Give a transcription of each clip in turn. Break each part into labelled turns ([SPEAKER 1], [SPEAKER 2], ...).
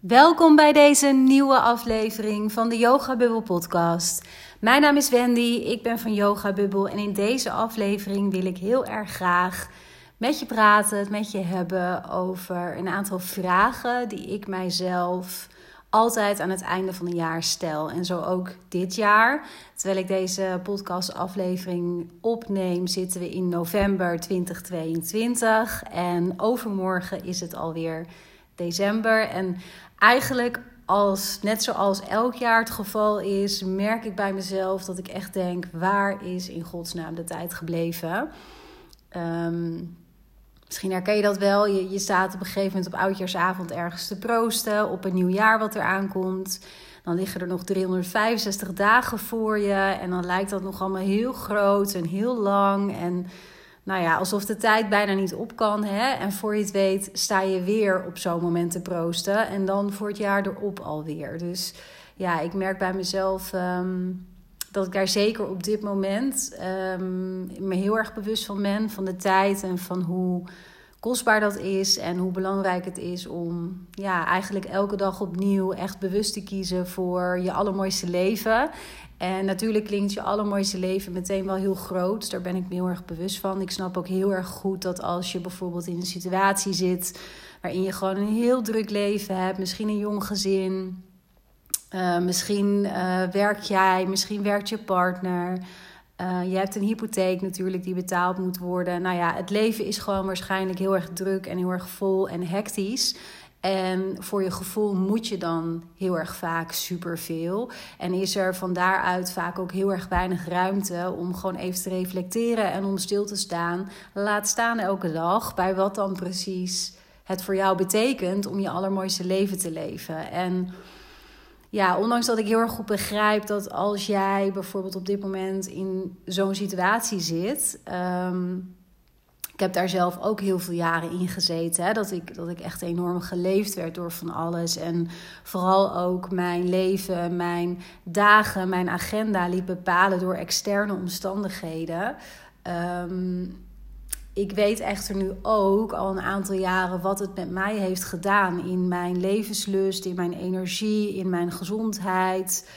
[SPEAKER 1] Welkom bij deze nieuwe aflevering van de Yoga Bubble podcast. Mijn naam is Wendy, ik ben van Yoga Bubble en in deze aflevering wil ik heel erg graag met je praten, het met je hebben over een aantal vragen die ik mijzelf altijd aan het einde van een jaar stel. En zo ook dit jaar. Terwijl ik deze podcastaflevering opneem, zitten we in november 2022 en overmorgen is het alweer december. En eigenlijk als, net zoals elk jaar het geval is, merk ik bij mezelf dat ik echt denk: waar is in godsnaam de tijd gebleven? Ehm, misschien herken je dat wel. Je, je staat op een gegeven moment op oudjaarsavond ergens te proosten op een nieuw jaar wat er aankomt. Dan liggen er nog 365 dagen voor je. En dan lijkt dat nog allemaal heel groot en heel lang. En nou ja, alsof de tijd bijna niet op kan. Hè? En voor je het weet sta je weer op zo'n moment te proosten. En dan voor het jaar erop alweer. Dus ja, ik merk bij mezelf ehm, dat ik daar zeker op dit moment um, me heel erg bewust van ben. Van de tijd en van hoe kostbaar dat is. En hoe belangrijk het is om ja, eigenlijk elke dag opnieuw echt bewust te kiezen voor je allermooiste leven. En natuurlijk klinkt je allermooiste leven meteen wel heel groot. Daar ben ik me heel erg bewust van. Ik snap ook heel erg goed dat als je bijvoorbeeld in een situatie zit waarin je gewoon een heel druk leven hebt, misschien een jong gezin, uh, misschien uh, werk jij, misschien werkt je partner. Uh, je hebt een hypotheek natuurlijk die betaald moet worden. Nou ja, het leven is gewoon waarschijnlijk heel erg druk en heel erg vol en hectisch. En voor je gevoel moet je dan heel erg vaak superveel. En is er van daaruit vaak ook heel erg weinig ruimte om gewoon even te reflecteren en om stil te staan. Laat staan elke dag bij wat dan precies het voor jou betekent om je allermooiste leven te leven. En ja, ondanks dat ik heel erg goed begrijp dat als jij bijvoorbeeld op dit moment in zo'n situatie zit. Um, ik heb daar zelf ook heel veel jaren in gezeten. Hè? Dat, ik, dat ik echt enorm geleefd werd door van alles. En vooral ook mijn leven, mijn dagen, mijn agenda liep bepalen door externe omstandigheden. Um, ik weet echter nu ook al een aantal jaren wat het met mij heeft gedaan in mijn levenslust, in mijn energie, in mijn gezondheid.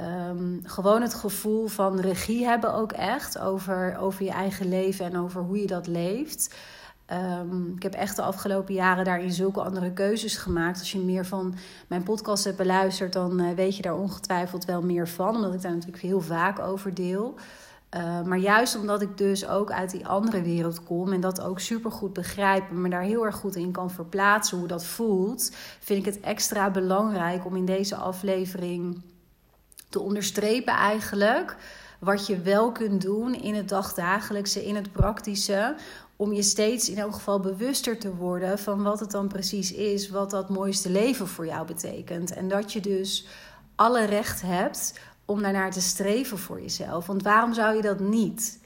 [SPEAKER 1] Um, gewoon het gevoel van regie hebben ook echt over, over je eigen leven en over hoe je dat leeft. Um, ik heb echt de afgelopen jaren daarin zulke andere keuzes gemaakt. Als je meer van mijn podcast hebt beluisterd, dan uh, weet je daar ongetwijfeld wel meer van. Omdat ik daar natuurlijk heel vaak over deel. Uh, maar juist omdat ik dus ook uit die andere wereld kom en dat ook super goed begrijp en me daar heel erg goed in kan verplaatsen hoe dat voelt, vind ik het extra belangrijk om in deze aflevering te onderstrepen eigenlijk wat je wel kunt doen in het dagdagelijkse, in het praktische. Om je steeds in elk geval bewuster te worden van wat het dan precies is, wat dat mooiste leven voor jou betekent. En dat je dus alle recht hebt om daarnaar te streven voor jezelf. Want waarom zou je dat niet?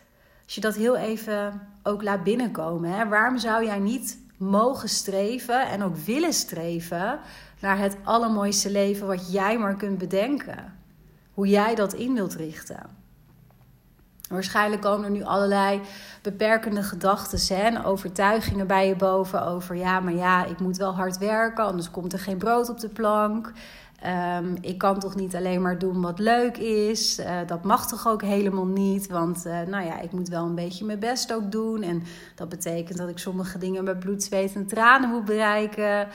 [SPEAKER 1] Als je dat heel even ook laat binnenkomen, hè? waarom zou jij niet mogen streven en ook willen streven naar het allermooiste leven wat jij maar kunt bedenken? Hoe jij dat in wilt richten. Waarschijnlijk komen er nu allerlei beperkende gedachten en overtuigingen bij je boven over ja, maar ja, ik moet wel hard werken, anders komt er geen brood op de plank. Um, ik kan toch niet alleen maar doen wat leuk is. Uh, dat mag toch ook helemaal niet. Want uh, nou ja, ik moet wel een beetje mijn best ook doen. En dat betekent dat ik sommige dingen met bloed, zweet en tranen moet bereiken.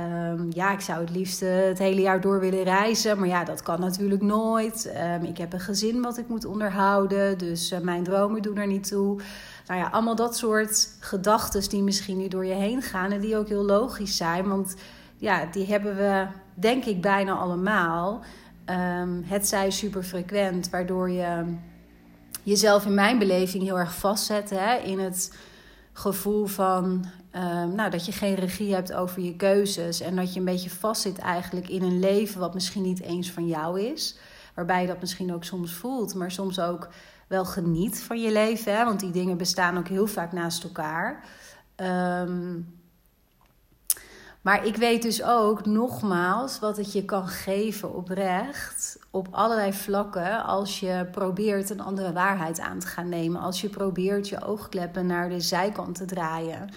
[SPEAKER 1] Um, ja, ik zou het liefst het hele jaar door willen reizen. Maar ja, dat kan natuurlijk nooit. Um, ik heb een gezin wat ik moet onderhouden. Dus uh, mijn dromen doen er niet toe. Nou ja, allemaal dat soort gedachten die misschien nu door je heen gaan. En die ook heel logisch zijn. Want ja, die hebben we denk ik bijna allemaal. Um, het zij super frequent, waardoor je jezelf in mijn beleving heel erg vastzet hè, in het gevoel van um, nou, dat je geen regie hebt over je keuzes en dat je een beetje vastzit eigenlijk in een leven wat misschien niet eens van jou is. Waarbij je dat misschien ook soms voelt, maar soms ook wel geniet van je leven. Hè? Want die dingen bestaan ook heel vaak naast elkaar. Um, maar ik weet dus ook nogmaals wat het je kan geven oprecht op allerlei vlakken als je probeert een andere waarheid aan te gaan nemen. Als je probeert je oogkleppen naar de zijkant te draaien.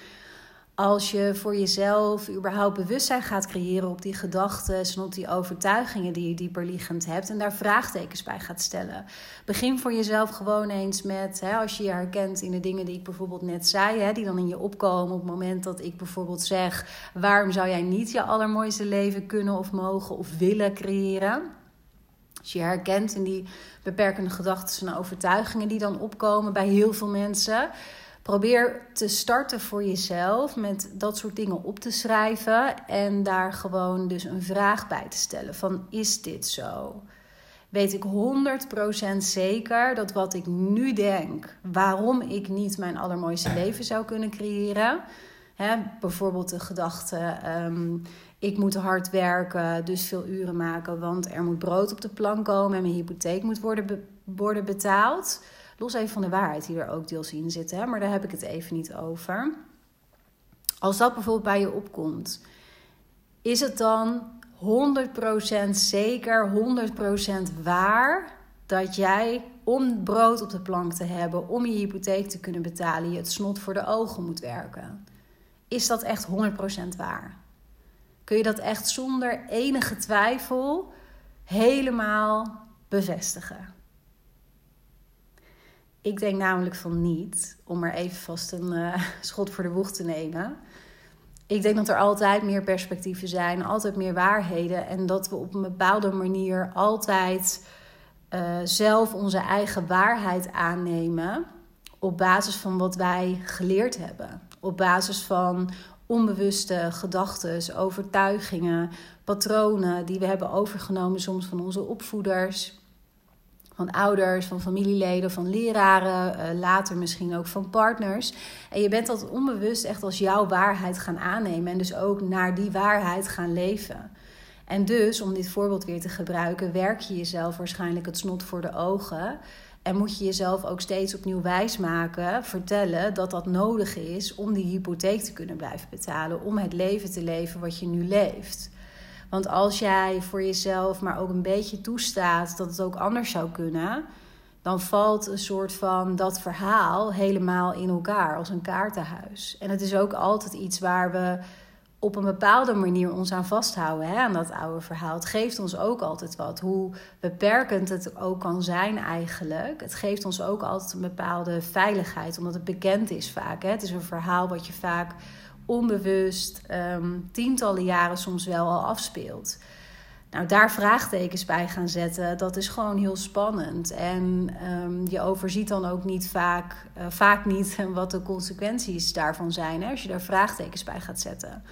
[SPEAKER 1] Als je voor jezelf überhaupt bewustzijn gaat creëren op die gedachten en op die overtuigingen die je dieperliggend hebt en daar vraagtekens bij gaat stellen. Begin voor jezelf gewoon eens met, hè, als je je herkent in de dingen die ik bijvoorbeeld net zei, hè, die dan in je opkomen op het moment dat ik bijvoorbeeld zeg: waarom zou jij niet je allermooiste leven kunnen of mogen of willen creëren? Als je je herkent in die beperkende gedachten en overtuigingen die dan opkomen bij heel veel mensen Probeer te starten voor jezelf met dat soort dingen op te schrijven en daar gewoon dus een vraag bij te stellen van is dit zo? Weet ik 100% zeker dat wat ik nu denk, waarom ik niet mijn allermooiste leven zou kunnen creëren, hè, bijvoorbeeld de gedachte um, ik moet hard werken, dus veel uren maken, want er moet brood op de plank komen en mijn hypotheek moet worden, worden betaald Los even van de waarheid die er ook deels in zit, hè, maar daar heb ik het even niet over. Als dat bijvoorbeeld bij je opkomt, is het dan 100% zeker, 100% waar dat jij om brood op de plank te hebben, om je hypotheek te kunnen betalen, je het snot voor de ogen moet werken? Is dat echt 100% waar? Kun je dat echt zonder enige twijfel helemaal bevestigen? Ik denk namelijk van niet, om maar even vast een uh, schot voor de boeg te nemen. Ik denk dat er altijd meer perspectieven zijn, altijd meer waarheden. En dat we op een bepaalde manier altijd uh, zelf onze eigen waarheid aannemen. Op basis van wat wij geleerd hebben. Op basis van onbewuste gedachten, overtuigingen, patronen die we hebben overgenomen soms van onze opvoeders van ouders, van familieleden, van leraren, uh, later misschien ook van partners. En je bent dat onbewust echt als jouw waarheid gaan aannemen en dus ook naar die waarheid gaan leven. En dus, om dit voorbeeld weer te gebruiken, werk je jezelf waarschijnlijk het snot voor de ogen. En moet je jezelf ook steeds opnieuw wijsmaken, vertellen dat dat nodig is om die hypotheek te kunnen blijven betalen, om het leven te leven wat je nu leeft. Want als jij voor jezelf maar ook een beetje toestaat dat het ook anders zou kunnen, dan valt een soort van dat verhaal helemaal in elkaar als een kaartenhuis. En het is ook altijd iets waar we op een bepaalde manier ons aan vasthouden, hè, aan dat oude verhaal. Het geeft ons ook altijd wat. Hoe beperkend het ook kan zijn eigenlijk. Het geeft ons ook altijd een bepaalde veiligheid, omdat het bekend is vaak. Hè. Het is een verhaal wat je vaak onbewust um, tientallen jaren soms wel al afspeelt. Nou, daar vraagtekens bij gaan zetten, dat is gewoon heel spannend. En um, je overziet dan ook niet vaak, uh, vaak niet wat de consequenties daarvan zijn hè, als je daar vraagtekens bij gaat zetten.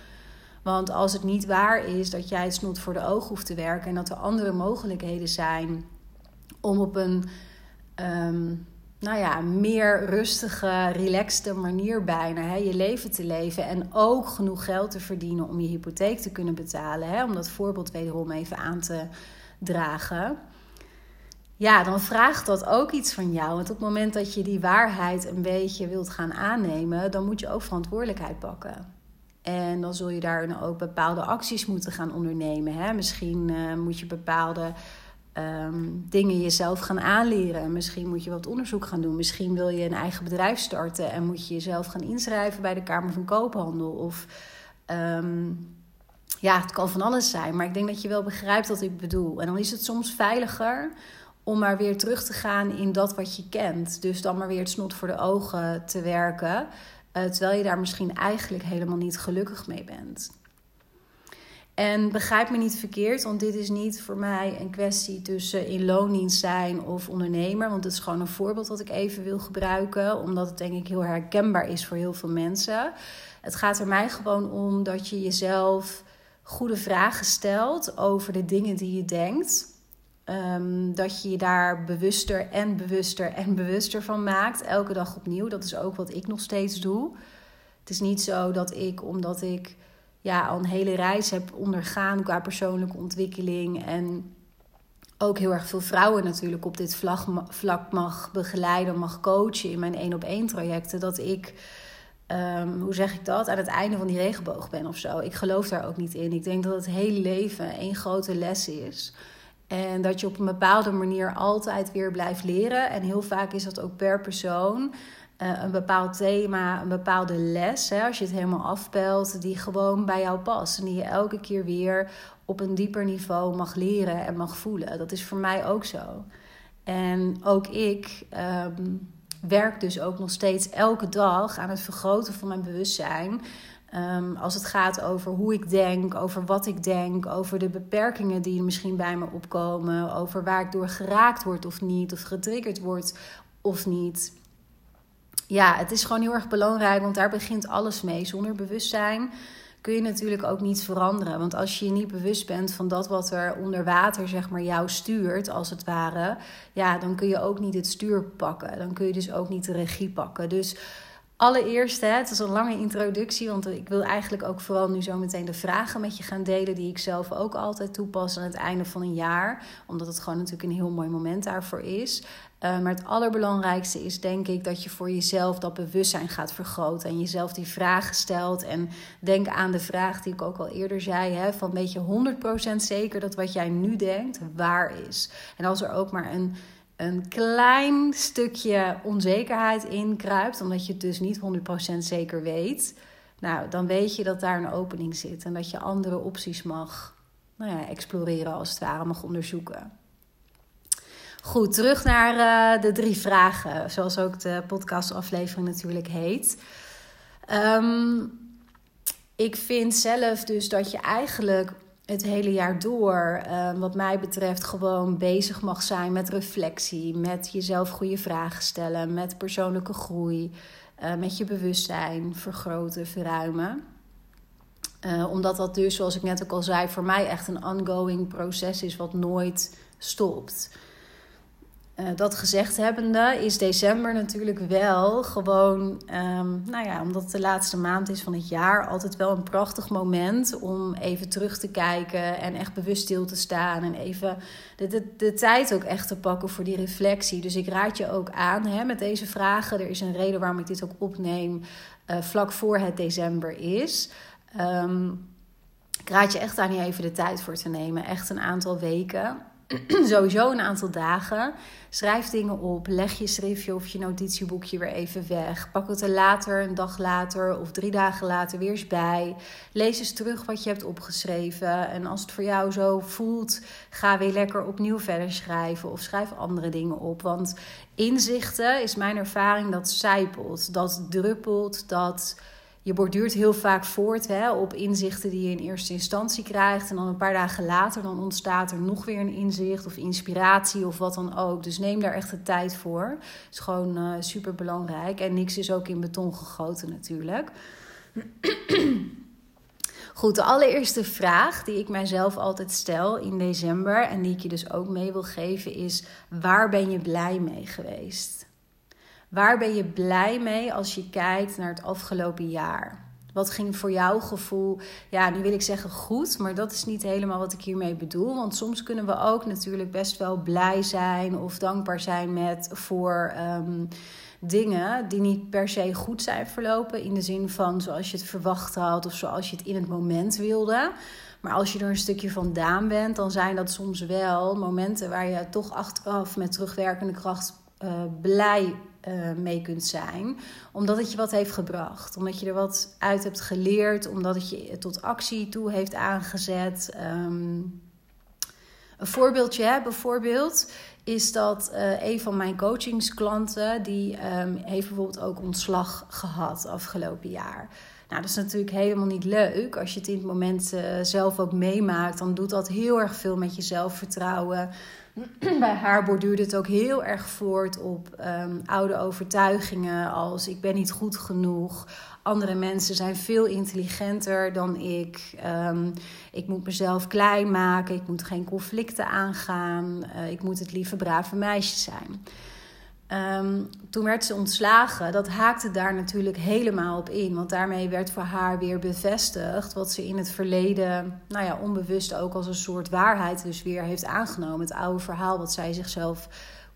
[SPEAKER 1] Want als het niet waar is dat jij het snot voor de ogen hoeft te werken en dat er andere mogelijkheden zijn om op een um, nou ja, meer rustige, relaxte manier bijna hè, je leven te leven. En ook genoeg geld te verdienen om je hypotheek te kunnen betalen. Hè, om dat voorbeeld wederom even aan te dragen. Ja, dan vraagt dat ook iets van jou. Want op het moment dat je die waarheid een beetje wilt gaan aannemen, dan moet je ook verantwoordelijkheid pakken. En dan zul je daar ook bepaalde acties moeten gaan ondernemen. Hè? Misschien uh, moet je bepaalde um, dingen jezelf gaan aanleren. Misschien moet je wat onderzoek gaan doen. Misschien wil je een eigen bedrijf starten en moet je jezelf gaan inschrijven bij de Kamer van Koophandel. Of um, ja, het kan van alles zijn. Maar ik denk dat je wel begrijpt wat ik bedoel. En dan is het soms veiliger om maar weer terug te gaan in dat wat je kent. Dus dan maar weer het snot voor de ogen te werken. Uh, terwijl je daar misschien eigenlijk helemaal niet gelukkig mee bent. En begrijp me niet verkeerd, want dit is niet voor mij een kwestie tussen in loondienst zijn of ondernemer. Want het is gewoon een voorbeeld wat ik even wil gebruiken, omdat het denk ik heel herkenbaar is voor heel veel mensen. Het gaat er mij gewoon om dat je jezelf goede vragen stelt over de dingen die je denkt. Um, dat je je daar bewuster en bewuster en bewuster van maakt, elke dag opnieuw. Dat is ook wat ik nog steeds doe. Het is niet zo dat ik, omdat ik ja, al een hele reis heb ondergaan qua persoonlijke ontwikkeling. En ook heel erg veel vrouwen natuurlijk op dit vlak mag begeleiden, mag coachen in mijn één op één trajecten. Dat ik, um, hoe zeg ik dat, aan het einde van die regenboog ben of zo. Ik geloof daar ook niet in. Ik denk dat het hele leven één grote les is. En dat je op een bepaalde manier altijd weer blijft leren. En heel vaak is dat ook per persoon. Eh, een bepaald thema, een bepaalde les, hè, als je het helemaal afpelt, die gewoon bij jou past. En die je elke keer weer op een dieper niveau mag leren en mag voelen. Dat is voor mij ook zo. En ook ik ehm, werk dus ook nog steeds elke dag aan het vergroten van mijn bewustzijn. Ehm, als het gaat over hoe ik denk, over wat ik denk, over de beperkingen die misschien bij me opkomen, over waar ik door geraakt word of niet, of getriggerd word of niet. Ja, het is gewoon heel erg belangrijk, want daar begint alles mee. Zonder bewustzijn kun je natuurlijk ook niets veranderen. Want als je je niet bewust bent van dat wat er onder water, zeg maar, jou stuurt, als het ware, ja, dan kun je ook niet het stuur pakken. Dan kun je dus ook niet de regie pakken. Dus Allereerst, hè, het is een lange introductie, want ik wil eigenlijk ook vooral nu zo meteen de vragen met je gaan delen, die ik zelf ook altijd toepas aan het einde van een jaar, omdat het gewoon natuurlijk een heel mooi moment daarvoor is. Uh, maar het allerbelangrijkste is denk ik dat je voor jezelf dat bewustzijn gaat vergroten en jezelf die vragen stelt. En denk aan de vraag die ik ook al eerder zei: hè, van weet je 100% zeker dat wat jij nu denkt waar is. En als er ook maar een een klein stukje onzekerheid in kruipt, omdat je het dus niet 100% zeker weet, nou, dan weet je dat daar een opening zit en dat je andere opties mag nou ja, exploreren, als het ware, mag onderzoeken. Goed, terug naar uh, de drie vragen, zoals ook de podcastaflevering natuurlijk heet. Um, ik vind zelf dus dat je eigenlijk het hele jaar door, uh, wat mij betreft, gewoon bezig mag zijn met reflectie, met jezelf goede vragen stellen, met persoonlijke groei, uh, met je bewustzijn vergroten, verruimen. Uh, omdat dat dus, zoals ik net ook al zei, voor mij echt een ongoing proces is wat nooit stopt. Uh, dat gezegd hebbende is december natuurlijk wel gewoon, um, nou ja, omdat het de laatste maand is van het jaar, altijd wel een prachtig moment om even terug te kijken en echt bewust stil te staan en even de, de, de tijd ook echt te pakken voor die reflectie. Dus ik raad je ook aan hè, met deze vragen. Er is een reden waarom ik dit ook opneem uh, vlak voor het december is. Um, ik raad je echt aan hier even de tijd voor te nemen. Echt een aantal weken. sowieso een aantal dagen. Schrijf dingen op. Leg je schriftje of je notitieboekje weer even weg. Pak het er later, een dag later of drie dagen later weer eens bij. Lees eens terug wat je hebt opgeschreven. En als het voor jou zo voelt, ga weer lekker opnieuw verder schrijven. Of schrijf andere dingen op. Want inzichten is mijn ervaring dat zijpelt. Dat druppelt. Dat je borduurt heel vaak voort hè, op inzichten die je in eerste instantie krijgt. En dan een paar dagen later dan ontstaat er nog weer een inzicht of inspiratie of wat dan ook. Dus neem daar echt de tijd voor. Het is gewoon uh, eh, super belangrijk. En niks is ook in beton gegoten natuurlijk. Goed, de allereerste vraag die ik mijzelf altijd stel in december en die ik je dus ook mee wil geven is: waar ben je blij mee geweest? Waar ben je blij mee als je kijkt naar het afgelopen jaar? Wat ging voor jouw gevoel, ja, nu wil ik zeggen goed, maar dat is niet helemaal wat ik hiermee bedoel. Want soms kunnen we ook natuurlijk best wel blij zijn of dankbaar zijn met voor um, dingen die niet per se goed zijn verlopen. In de zin van zoals je het verwacht had of zoals je het in het moment wilde. Maar als je er een stukje vandaan bent, dan zijn dat soms wel momenten waar je toch achteraf met terugwerkende kracht uh, blij uh, mee kunt zijn. Omdat het je wat heeft gebracht. Omdat je er wat uit hebt geleerd. Omdat het je tot actie toe heeft aangezet. Um, een voorbeeldje, hè, bijvoorbeeld, is dat uh, een van mijn coachingsklanten... die um, heeft bijvoorbeeld ook ontslag gehad afgelopen jaar... Nou, dat is natuurlijk helemaal niet leuk. Als je het in het moment uh, zelf ook meemaakt, dan doet dat heel erg veel met je zelfvertrouwen. bij haar borduurde het ook heel erg voort op um, oude overtuigingen als ik ben niet goed genoeg. Andere mensen zijn veel intelligenter dan ik. Um, ik moet mezelf klein maken. Ik moet geen conflicten aangaan. Uh, ik moet het lieve brave meisje zijn. Um, toen werd ze ontslagen. Dat haakte daar natuurlijk helemaal op in. Want daarmee werd voor haar weer bevestigd wat ze in het verleden, nou ja, onbewust ook als een soort waarheid dus weer heeft aangenomen. Het oude verhaal wat zij zichzelf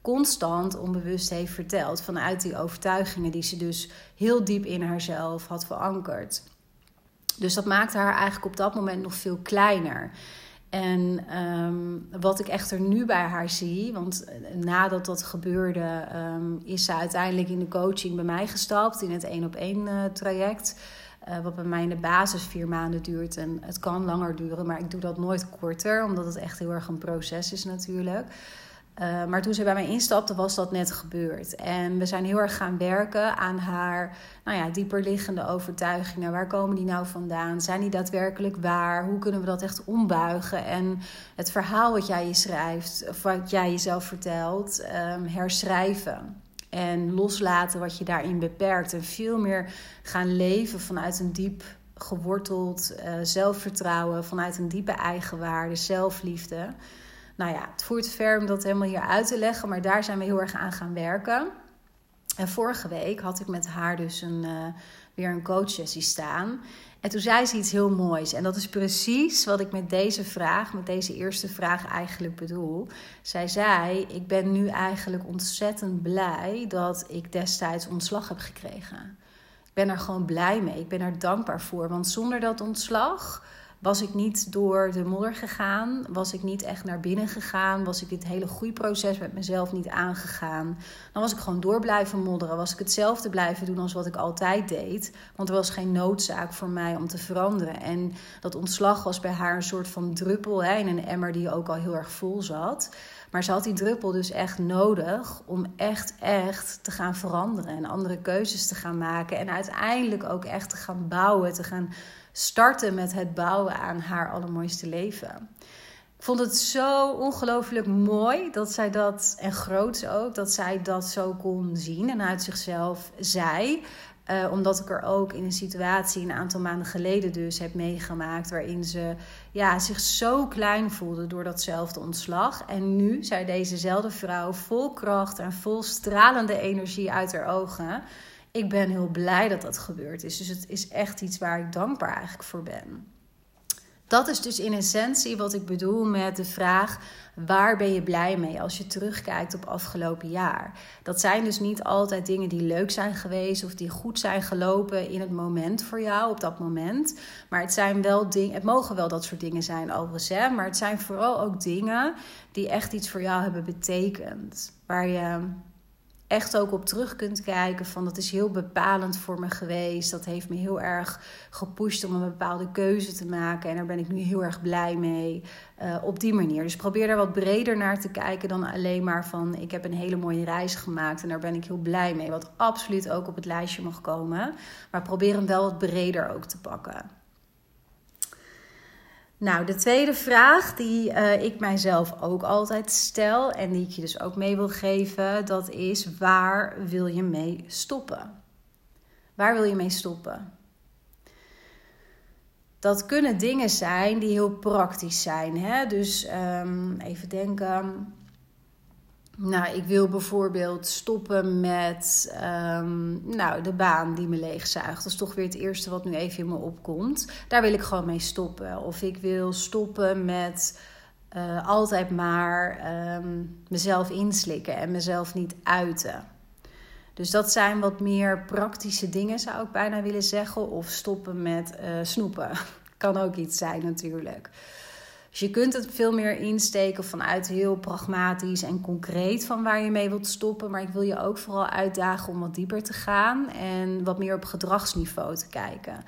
[SPEAKER 1] constant onbewust heeft verteld. Vanuit die overtuigingen die ze dus heel diep in haarzelf had verankerd. Dus dat maakte haar eigenlijk op dat moment nog veel kleiner. En ehm, wat ik echter nu bij haar zie, want eh, nadat dat gebeurde, um, is ze uiteindelijk in de coaching bij mij gestapt in het één op één traject. Uh, wat bij mij in de basis vier maanden duurt. En het kan langer duren, maar ik doe dat nooit korter, omdat het echt heel erg een proces is natuurlijk. Uh, maar toen ze bij mij instapte, was dat net gebeurd. En we zijn heel erg gaan werken aan haar nou ja, dieperliggende overtuigingen. Waar komen die nou vandaan? Zijn die daadwerkelijk waar? Hoe kunnen we dat echt ombuigen? En het verhaal wat jij je schrijft, of wat jij jezelf vertelt, um, herschrijven. En loslaten wat je daarin beperkt. En veel meer gaan leven vanuit een diep geworteld uh, zelfvertrouwen, vanuit een diepe eigenwaarde, zelfliefde. Nou ja, het voert ver om dat helemaal hier uit te leggen, maar daar zijn we heel erg aan gaan werken. En vorige week had ik met haar dus een, uh, weer een coachsessie staan. En toen zei ze iets heel moois. En dat is precies wat ik met deze vraag, met deze eerste vraag eigenlijk bedoel. Zij zei: Ik ben nu eigenlijk ontzettend blij dat ik destijds ontslag heb gekregen. Ik ben er gewoon blij mee. Ik ben er dankbaar voor. Want zonder dat ontslag was ik niet door de modder gegaan, was ik niet echt naar binnen gegaan, was ik dit hele groeiproces met mezelf niet aangegaan, dan was ik gewoon door blijven modderen, was ik hetzelfde blijven doen als wat ik altijd deed, want er was geen noodzaak voor mij om te veranderen. En dat ontslag was bij haar een soort van druppel hè, in een emmer die ook al heel erg vol zat. Maar ze had die druppel dus echt nodig om echt, echt te gaan veranderen en andere keuzes te gaan maken. En uiteindelijk ook echt te gaan bouwen, te gaan starten met het bouwen aan haar allermooiste leven. Ik vond het zo ongelooflijk mooi dat zij dat, en groots ook, dat zij dat zo kon zien en uit zichzelf zei. Uh, omdat ik er ook in een situatie een aantal maanden geleden dus heb meegemaakt. Waarin ze ja, zich zo klein voelde door datzelfde ontslag. En nu zei dezezelfde vrouw vol kracht en vol stralende energie uit haar ogen ik ben heel blij dat dat gebeurd is. Dus het is echt iets waar ik dankbaar eigenlijk voor ben. Dat is dus in essentie wat ik bedoel met de vraag: waar ben je blij mee als je terugkijkt op afgelopen jaar? Dat zijn dus niet altijd dingen die leuk zijn geweest of die goed zijn gelopen in het moment voor jou, op dat moment. Maar het zijn wel dingen, het mogen wel dat soort dingen zijn overigens, maar het zijn vooral ook dingen die echt iets voor jou hebben betekend. Waar je echt ook op terug kunt kijken van dat is heel bepalend voor me geweest. Dat heeft me heel erg gepusht om een bepaalde keuze te maken. En daar ben ik nu heel erg blij mee uh, op die manier. Dus probeer daar wat breder naar te kijken dan alleen maar van ik heb een hele mooie reis gemaakt en daar ben ik heel blij mee. Wat absoluut ook op het lijstje mag komen. Maar probeer hem wel wat breder ook te pakken. Nou, de tweede vraag die uh, ik mijzelf ook altijd stel en die ik je dus ook mee wil geven, dat is waar wil je mee stoppen? Waar wil je mee stoppen? Dat kunnen dingen zijn die heel praktisch zijn. Hè? Dus um, even denken. Nou, ik wil bijvoorbeeld stoppen met um, nou, de baan die me leegzuigt. Dat is toch weer het eerste wat nu even in me opkomt. Daar wil ik gewoon mee stoppen. Of ik wil stoppen met uh, altijd maar um, mezelf inslikken en mezelf niet uiten. Dus dat zijn wat meer praktische dingen, zou ik bijna willen zeggen. Of stoppen met uh, snoepen. kan ook iets zijn natuurlijk. Dus je kunt het veel meer insteken vanuit heel pragmatisch en concreet van waar je mee wilt stoppen. Maar ik wil je ook vooral uitdagen om wat dieper te gaan en wat meer op gedragsniveau te kijken.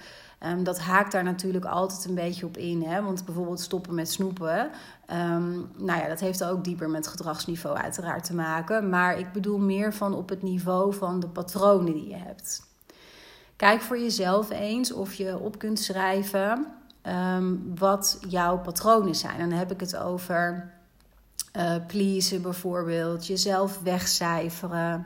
[SPEAKER 1] Um, dat haakt daar natuurlijk altijd een beetje op in. Hè? Want bijvoorbeeld stoppen met snoepen. Um, nou ja, dat heeft ook dieper met gedragsniveau uiteraard te maken. Maar ik bedoel meer van op het niveau van de patronen die je hebt. Kijk voor jezelf eens of je op kunt schrijven um, wat jouw patronen zijn. Dan heb ik het over uh, pleasen bijvoorbeeld, jezelf wegcijferen.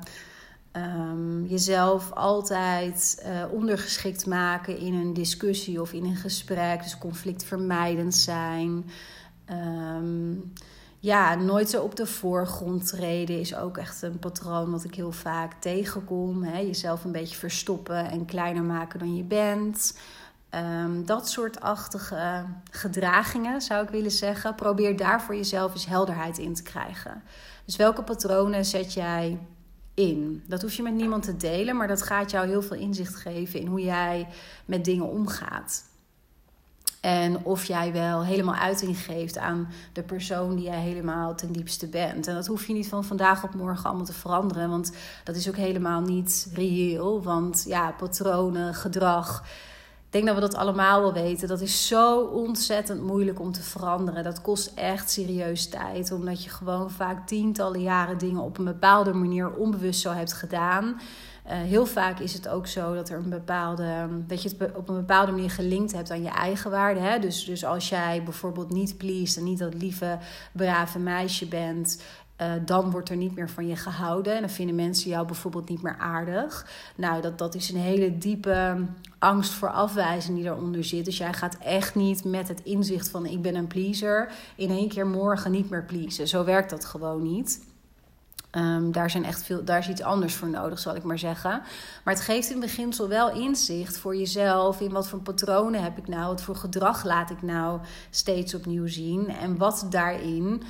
[SPEAKER 1] Um, jezelf altijd uh, ondergeschikt maken in een discussie of in een gesprek. Dus conflictvermijdend zijn. Um, ja, nooit zo op de voorgrond treden is ook echt een patroon wat ik heel vaak tegenkom. Hè? Jezelf een beetje verstoppen en kleiner maken dan je bent. Um, dat soort achtige gedragingen zou ik willen zeggen. Probeer daar voor jezelf eens helderheid in te krijgen. Dus welke patronen zet jij in? Dat hoef je met niemand te delen, maar dat gaat jou heel veel inzicht geven in hoe jij met dingen omgaat. En of jij wel helemaal uiting geeft aan de persoon die jij helemaal ten diepste bent. En dat hoef je niet van vandaag op morgen allemaal te veranderen. Want dat is ook helemaal niet reëel. Want ja, patronen, gedrag. Ik denk dat we dat allemaal wel weten. Dat is zo ontzettend moeilijk om te veranderen. Dat kost echt serieus tijd. Omdat je gewoon vaak tientallen jaren dingen op een bepaalde manier onbewust zo hebt gedaan. Uh, heel vaak is het ook zo dat er een bepaalde dat je het op een bepaalde manier gelinkt hebt aan je eigen waarde. Hè? Dus, dus als jij bijvoorbeeld niet pleased en niet dat lieve, brave meisje bent. Uh, dan wordt er niet meer van je gehouden. En dan vinden mensen jou bijvoorbeeld niet meer aardig. Nou, dat, dat is een hele diepe angst voor afwijzing die eronder zit. Dus jij gaat echt niet met het inzicht van ik ben een pleaser in één keer morgen niet meer pleasen. Zo werkt dat gewoon niet. Um, daar, zijn echt veel, daar is iets anders voor nodig, zal ik maar zeggen. Maar het geeft in beginsel wel inzicht voor jezelf. In wat voor patronen heb ik nou? Wat voor gedrag laat ik nou steeds opnieuw zien? En wat daarin,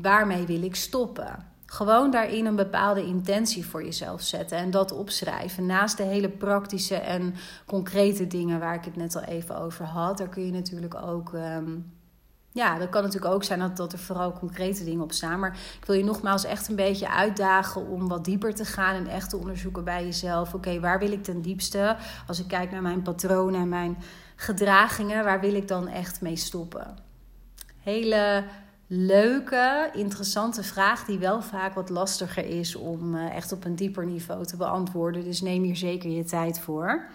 [SPEAKER 1] waarmee wil ik stoppen? Gewoon daarin een bepaalde intentie voor jezelf zetten en dat opschrijven. Naast de hele praktische en concrete dingen waar ik het net al even over had, daar kun je natuurlijk ook. Um, ja, dat kan natuurlijk ook zijn dat, dat er vooral concrete dingen op staan. Maar ik wil je nogmaals echt een beetje uitdagen om wat dieper te gaan en echt te onderzoeken bij jezelf. Oké, waar wil ik ten diepste? Als ik kijk naar mijn patronen en mijn gedragingen, waar wil ik dan echt mee stoppen? Hele leuke, interessante vraag die wel vaak wat lastiger is om eh, echt op een dieper niveau te beantwoorden. Dus neem hier zeker je tijd voor.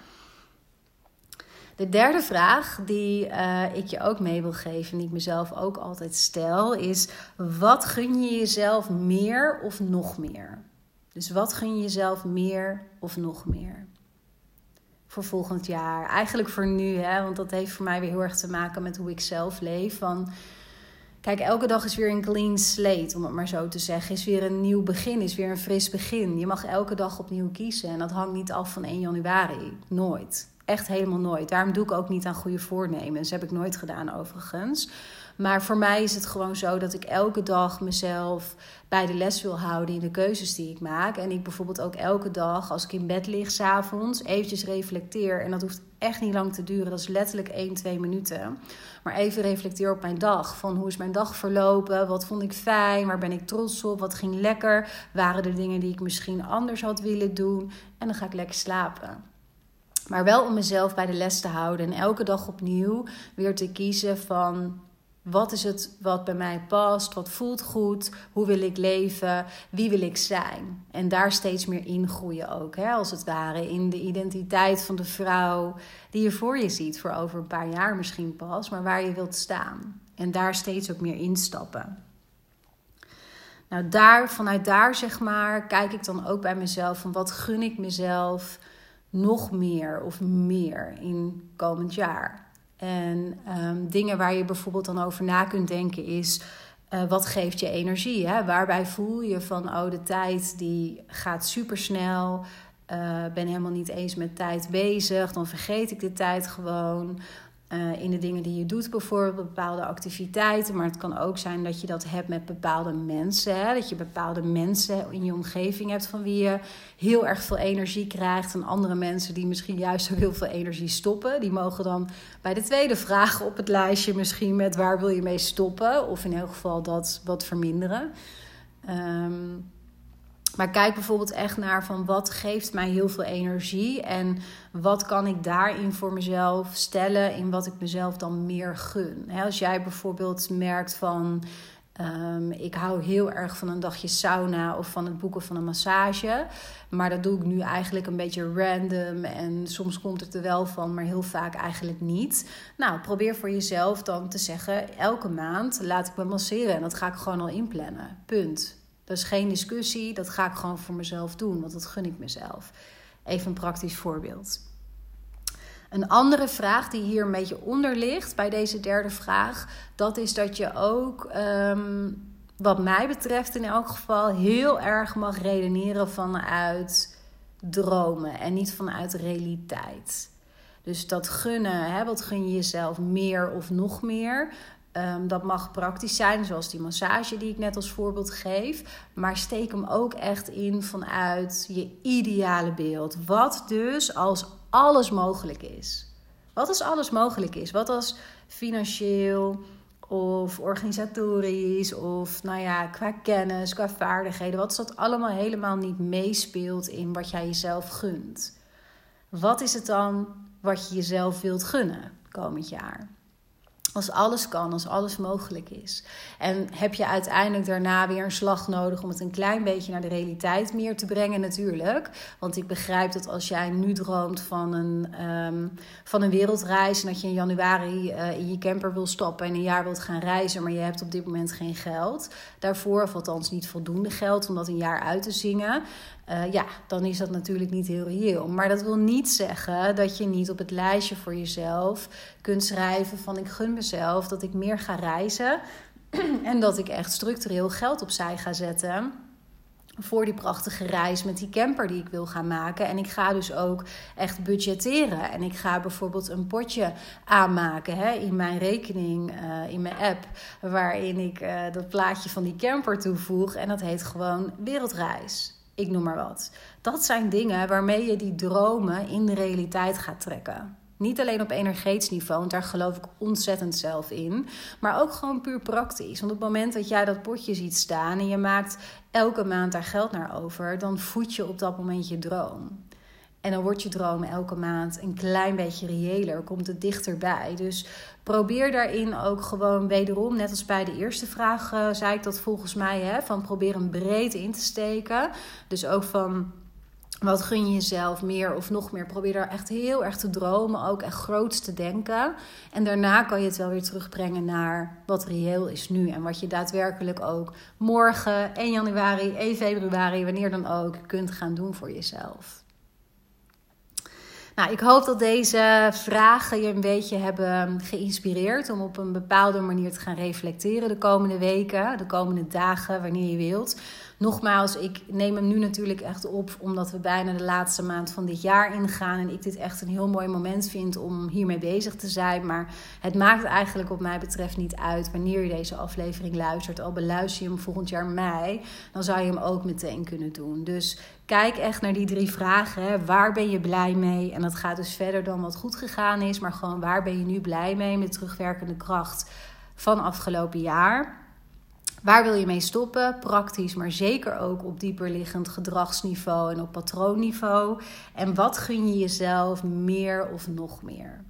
[SPEAKER 1] De derde vraag die uh, ik je ook mee wil geven en die ik mezelf ook altijd stel, is: wat gun je jezelf meer of nog meer? Dus wat gun je jezelf meer of nog meer? Voor volgend jaar. Eigenlijk voor nu, hè? want dat heeft voor mij weer heel erg te maken met hoe ik zelf leef. Van, kijk, elke dag is weer een clean slate, om het maar zo te zeggen. Is weer een nieuw begin, is weer een fris begin. Je mag elke dag opnieuw kiezen en dat hangt niet af van 1 januari. Nooit. Echt helemaal nooit. Daarom doe ik ook niet aan goede voornemens. Heb ik nooit gedaan overigens. Maar voor mij is het gewoon zo dat ik elke dag mezelf bij de les wil houden in de keuzes die ik maak. En ik bijvoorbeeld ook elke dag, als ik in bed lig s'avonds, eventjes reflecteer. En dat hoeft echt niet lang te duren. Dat is letterlijk 1, 2 minuten. Maar even reflecteer op mijn dag. Van hoe is mijn dag verlopen? Wat vond ik fijn? Waar ben ik trots op? Wat ging lekker? Waren er dingen die ik misschien anders had willen doen? En dan ga ik lekker slapen. Maar wel om mezelf bij de les te houden en elke dag opnieuw weer te kiezen van wat is het wat bij mij past? Wat voelt goed? Hoe wil ik leven? Wie wil ik zijn? En daar steeds meer in groeien ook, hè, als het ware. In de identiteit van de vrouw die je voor je ziet, voor over een paar jaar misschien pas, maar waar je wilt staan. En daar steeds ook meer instappen. Nou, daar, vanuit daar zeg maar, kijk ik dan ook bij mezelf van wat gun ik mezelf nog meer of meer in komend jaar. En um, dingen waar je bijvoorbeeld dan over na kunt denken is... Uh, wat geeft je energie? Hè? Waarbij voel je van, oh, de tijd die gaat supersnel. Uh, ben helemaal niet eens met tijd bezig. Dan vergeet ik de tijd gewoon. Uh, in de dingen die je doet, bijvoorbeeld bepaalde activiteiten. Maar het kan ook zijn dat je dat hebt met bepaalde mensen. Hè? Dat je bepaalde mensen in je omgeving hebt van wie je heel erg veel energie krijgt. En andere mensen die misschien juist ook heel veel energie stoppen. Die mogen dan bij de tweede vraag op het lijstje misschien met waar wil je mee stoppen. Of in elk geval dat wat verminderen. Um, maar kijk bijvoorbeeld echt naar van wat geeft mij heel veel energie en wat kan ik daarin voor mezelf stellen in wat ik mezelf dan meer gun. als jij bijvoorbeeld merkt van um, ik hou heel erg van een dagje sauna of van het boeken van een massage, maar dat doe ik nu eigenlijk een beetje random en soms komt het er wel van, maar heel vaak eigenlijk niet. Nou, probeer voor jezelf dan te zeggen elke maand laat ik me masseren en dat ga ik gewoon al inplannen. Punt. Dat is geen discussie, dat ga ik gewoon voor mezelf doen, want dat gun ik mezelf. Even een praktisch voorbeeld. Een andere vraag die hier een beetje onder ligt bij deze derde vraag, dat is dat je ook, ehm, wat mij betreft in elk geval, heel erg mag redeneren vanuit dromen en niet vanuit realiteit. Dus dat gunnen, hè, wat gun je jezelf meer of nog meer? Ehm, dat mag praktisch zijn, zoals die massage die ik net als voorbeeld geef. Maar steek hem ook echt in vanuit je ideale beeld. Wat dus als alles mogelijk is. Wat als alles mogelijk is? Wat als financieel of organisatorisch of nou ja, qua kennis, qua vaardigheden, wat is dat allemaal helemaal niet meespeelt in wat jij jezelf gunt. Wat is het dan wat je jezelf wilt gunnen komend jaar? Als alles kan, als alles mogelijk is. En heb je uiteindelijk daarna weer een slag nodig om het een klein beetje naar de realiteit meer te brengen, natuurlijk. Want ik begrijp dat als jij nu droomt van een, um, van een wereldreis en dat je in januari uh, in je camper wil stappen en een jaar wilt gaan reizen, maar je hebt op dit moment geen geld daarvoor, of althans niet voldoende geld om dat een jaar uit te zingen. Uh, ja, dan is dat natuurlijk niet heel reëel. Maar dat wil niet zeggen dat je niet op het lijstje voor jezelf kunt schrijven van ik gun mezelf dat ik meer ga reizen en dat ik echt structureel geld opzij ga zetten voor die prachtige reis met die camper die ik wil gaan maken. En ik ga dus ook echt budgetteren. En ik ga bijvoorbeeld een potje aanmaken hè, in mijn rekening, uh, in mijn app, waarin ik uh, dat plaatje van die camper toevoeg. En dat heet gewoon wereldreis ik noem maar wat. Dat zijn dingen waarmee je die dromen in de realiteit gaat trekken. Niet alleen op energetisch niveau, want daar geloof ik ontzettend zelf in. Maar ook gewoon puur praktisch. Want op het moment dat jij dat potje ziet staan en je maakt elke maand daar geld naar over, dan voed je op dat moment je droom. En dan wordt je droom elke maand een klein beetje reëler, komt het dichterbij. Dus probeer daarin ook gewoon wederom, net als bij de eerste vraag uh, zei ik dat volgens mij, hè, van probeer een breed in te steken. Dus ook van wat gun je jezelf meer of nog meer. Probeer daar echt heel erg te dromen, ook echt groots te denken. En daarna kan je het wel weer terugbrengen naar wat reëel is nu. En wat je daadwerkelijk ook morgen, 1 januari, 1 februari, wanneer dan ook, kunt gaan doen voor jezelf. Nou, ik hoop dat deze vragen je een beetje hebben geïnspireerd om op een bepaalde manier te gaan reflecteren de komende weken, de komende dagen, wanneer je wilt. Nogmaals, ik neem hem nu natuurlijk echt op omdat we bijna de laatste maand van dit jaar ingaan. En ik dit echt een heel mooi moment vind om hiermee bezig te zijn. Maar het maakt eigenlijk wat mij betreft niet uit wanneer je deze aflevering luistert. Al beluister je hem volgend jaar mei, dan zou je hem ook meteen kunnen doen. Dus kijk echt naar die drie vragen. Hè. Waar ben je blij mee? En dat gaat dus verder dan wat goed gegaan is. Maar gewoon waar ben je nu blij mee met terugwerkende kracht van afgelopen jaar? Waar wil je mee stoppen? Praktisch, maar zeker ook op dieperliggend gedragsniveau en op patroonniveau. En wat gun je jezelf meer of nog meer?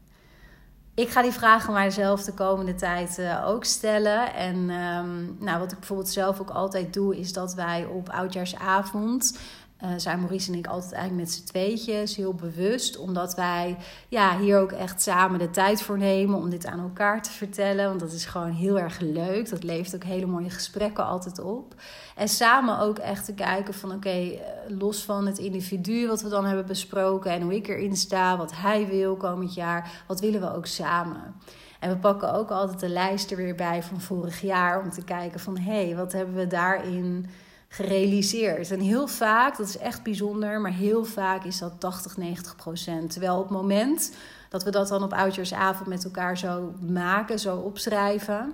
[SPEAKER 1] Ik ga die vragen mijzelf de komende tijd uh, ook stellen. En um, nou, wat ik bijvoorbeeld zelf ook altijd doe, is dat wij op oudjaarsavond uh, zijn Maurice en ik altijd eigenlijk met z'n tweetjes, heel bewust. Omdat wij ja, hier ook echt samen de tijd voor nemen om dit aan elkaar te vertellen. Want dat is gewoon heel erg leuk. Dat levert ook hele mooie gesprekken altijd op. En samen ook echt te kijken van oké, eh, los van het individu wat we dan hebben besproken en hoe ik erin sta, wat hij wil komend jaar, wat willen we ook samen. En we pakken ook altijd de lijst er weer bij van vorig jaar om te kijken van hé, hey, wat hebben we daarin gerealiseerd. En heel vaak, dat is echt bijzonder, maar heel vaak is dat 80, 90 procent. Terwijl op het moment dat we dat dan op oudjaarsavond met elkaar zo maken, zo opschrijven,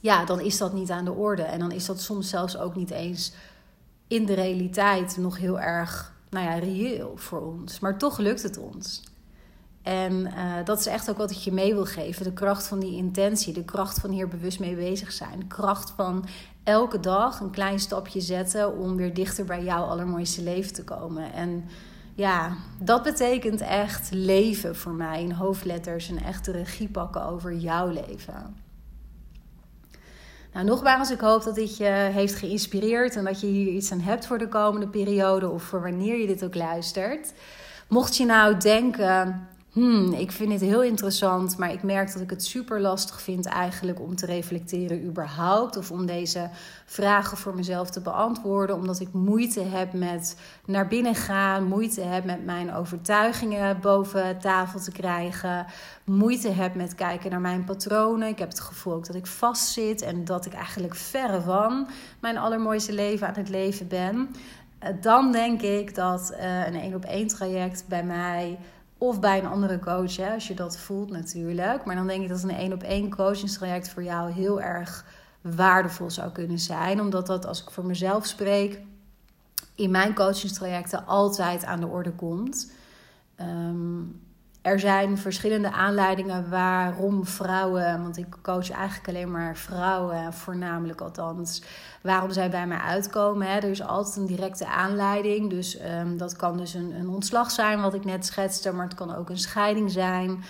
[SPEAKER 1] ja, dan is dat niet aan de orde. En dan is dat soms zelfs ook niet eens in de realiteit nog heel erg, nou ja, reëel voor ons. Maar toch lukt het ons. En uh, dat is echt ook wat ik je mee wil geven. De kracht van die intentie, de kracht van hier bewust mee bezig zijn. De kracht van elke dag een klein stapje zetten om weer dichter bij jouw allermooiste leven te komen. En ja, dat betekent echt leven voor mij in hoofdletters en echt de regie pakken over jouw leven. Nou, nogmaals, ik hoop dat dit je heeft geïnspireerd en dat je hier iets aan hebt voor de komende periode of voor wanneer je dit ook luistert. Mocht je nou denken, Hmm, ik vind het heel interessant, maar ik merk dat ik het super lastig vind eigenlijk om te reflecteren überhaupt. Of om deze vragen voor mezelf te beantwoorden. Omdat ik moeite heb met naar binnen gaan, moeite heb met mijn overtuigingen boven tafel te krijgen. Moeite heb met kijken naar mijn patronen. Ik heb het gevoel ook dat ik vastzit en dat ik eigenlijk verre van mijn allermooiste leven aan het leven ben. Eh, dan denk ik dat uh, een één op één traject bij mij of bij een andere coach, hè, als je dat voelt natuurlijk. Maar dan denk ik dat een één op één coachingstraject voor jou heel erg waardevol zou kunnen zijn. Omdat dat, als ik voor mezelf spreek, in mijn coachingstrajecten altijd aan de orde komt. Ehm, er zijn verschillende aanleidingen waarom vrouwen, want ik coach eigenlijk alleen maar vrouwen, voornamelijk althans, waarom zij bij mij uitkomen. Hè. Er is altijd een directe aanleiding, dus um, dat kan dus een, een ontslag zijn, wat ik net schetste, maar het kan ook een scheiding zijn.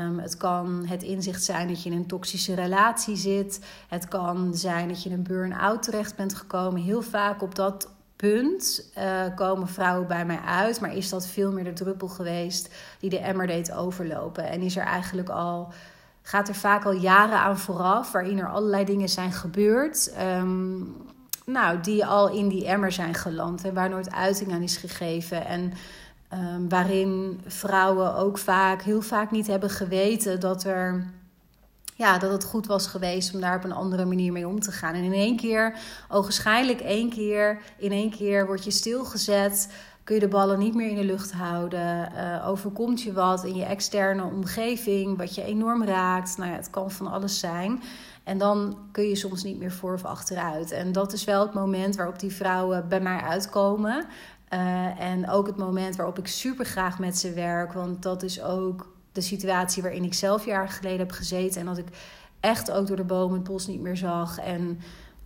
[SPEAKER 1] Um, het kan het inzicht zijn dat je in een toxische relatie zit. Het kan zijn dat je in een burn-out terecht bent gekomen. Heel vaak op dat uh, komen vrouwen bij mij uit. Maar is dat veel meer de druppel geweest die de emmer deed overlopen? En is er eigenlijk al. Gaat er vaak al jaren aan vooraf, waarin er allerlei dingen zijn gebeurd. Um, nou, die al in die emmer zijn geland en waar nooit uiting aan is gegeven. En um, waarin vrouwen ook vaak, heel vaak niet hebben geweten dat er ja, dat het goed was geweest om daar op een andere manier mee om te gaan. En in één keer, ogenschijnlijk één keer, in één keer word je stilgezet. Kun je de ballen niet meer in de lucht houden? Uh, overkomt je wat in je externe omgeving, wat je enorm raakt? Nou ja, het kan van alles zijn. En dan kun je soms niet meer voor of achteruit. En dat is wel het moment waarop die vrouwen bij mij uitkomen. Uh, en ook het moment waarop ik super graag met ze werk. Want dat is ook de situatie waarin ik zelf jaren geleden heb gezeten. En dat ik echt ook door de bomen het bos niet meer zag. En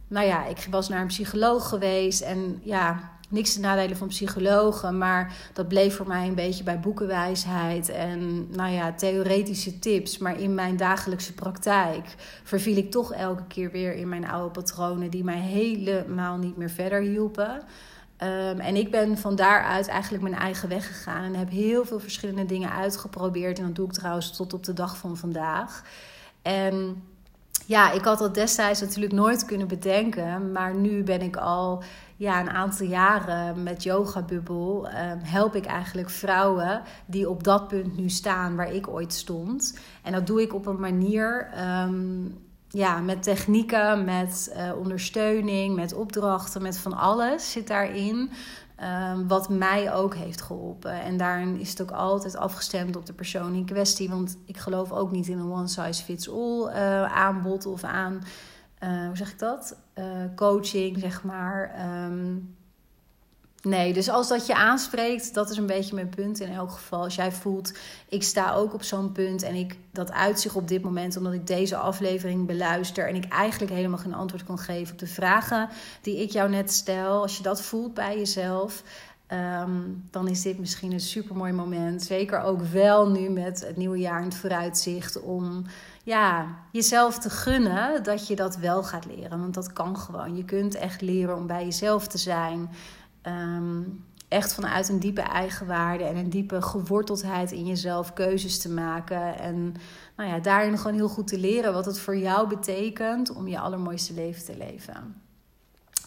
[SPEAKER 1] nou ja, ik was naar een psycholoog geweest. En ja, niks te nadelen van psychologen. Maar dat bleef voor mij een beetje bij boekenwijsheid. En nou ja, theoretische tips. Maar in mijn dagelijkse praktijk verviel ik toch elke keer weer in mijn oude patronen. Die mij helemaal niet meer verder hielpen. Um, en ik ben van daaruit eigenlijk mijn eigen weg gegaan en heb heel veel verschillende dingen uitgeprobeerd. En dat doe ik trouwens tot op de dag van vandaag. En ja, ik had dat destijds natuurlijk nooit kunnen bedenken. Maar nu ben ik al ja, een aantal jaren met Yoga Bubble. Um, help ik eigenlijk vrouwen die op dat punt nu staan waar ik ooit stond. En dat doe ik op een manier. Um, ja, met technieken, met uh, ondersteuning, met opdrachten, met van alles zit daarin. Um, wat mij ook heeft geholpen. En daarin is het ook altijd afgestemd op de persoon in kwestie. Want ik geloof ook niet in een one size fits all uh, aanbod of aan, uh, hoe zeg ik dat? coaching, zeg maar. Um, Nee, dus als dat je aanspreekt, dat is een beetje mijn punt in elk geval. Als jij voelt, ik sta ook op zo'n punt en ik dat uitzicht op dit moment omdat ik deze aflevering beluister en ik eigenlijk helemaal geen antwoord kan geven op de vragen die ik jou net stel. Als je dat voelt bij jezelf, um, dan is dit misschien een super mooi moment. Zeker ook wel nu met het nieuwe jaar in het vooruitzicht om ja, jezelf te gunnen dat je dat wel gaat leren. Want dat kan gewoon. Je kunt echt leren om bij jezelf te zijn. Um, echt vanuit een diepe eigenwaarde en een diepe geworteldheid in jezelf keuzes te maken. En nou ja, daarin gewoon heel goed te leren wat het voor jou betekent om je allermooiste leven te leven.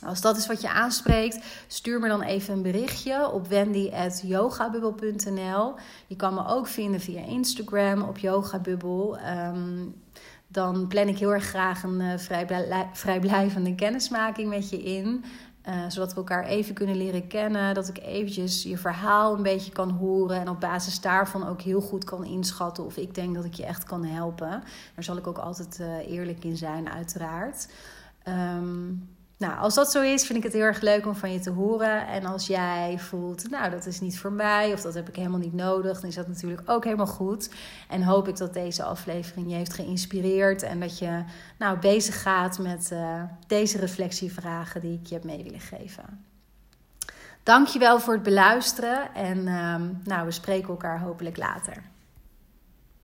[SPEAKER 1] Als dat is wat je aanspreekt, stuur me dan even een berichtje op wendy.yogabubbel.nl. Je kan me ook vinden via Instagram op yogabubbel. Um, dan plan ik heel erg graag een uh, vrijblijvende kennismaking met je in. Uh, zodat we elkaar even kunnen leren kennen. Dat ik eventjes je verhaal een beetje kan horen. En op basis daarvan ook heel goed kan inschatten of ik denk dat ik je echt kan helpen. Daar zal ik ook altijd uh, eerlijk in zijn, uiteraard. Um, nou, als dat zo is, vind ik het heel erg leuk om van je te horen. En als jij voelt, nou, dat is niet voor mij of dat heb ik helemaal niet nodig, dan is dat natuurlijk ook helemaal goed. En hoop ik dat deze aflevering je heeft geïnspireerd en dat je nou bezig gaat met uh, deze reflectievragen die ik je heb mee willen geven. Dankjewel voor het beluisteren en um, nou, we spreken elkaar hopelijk later.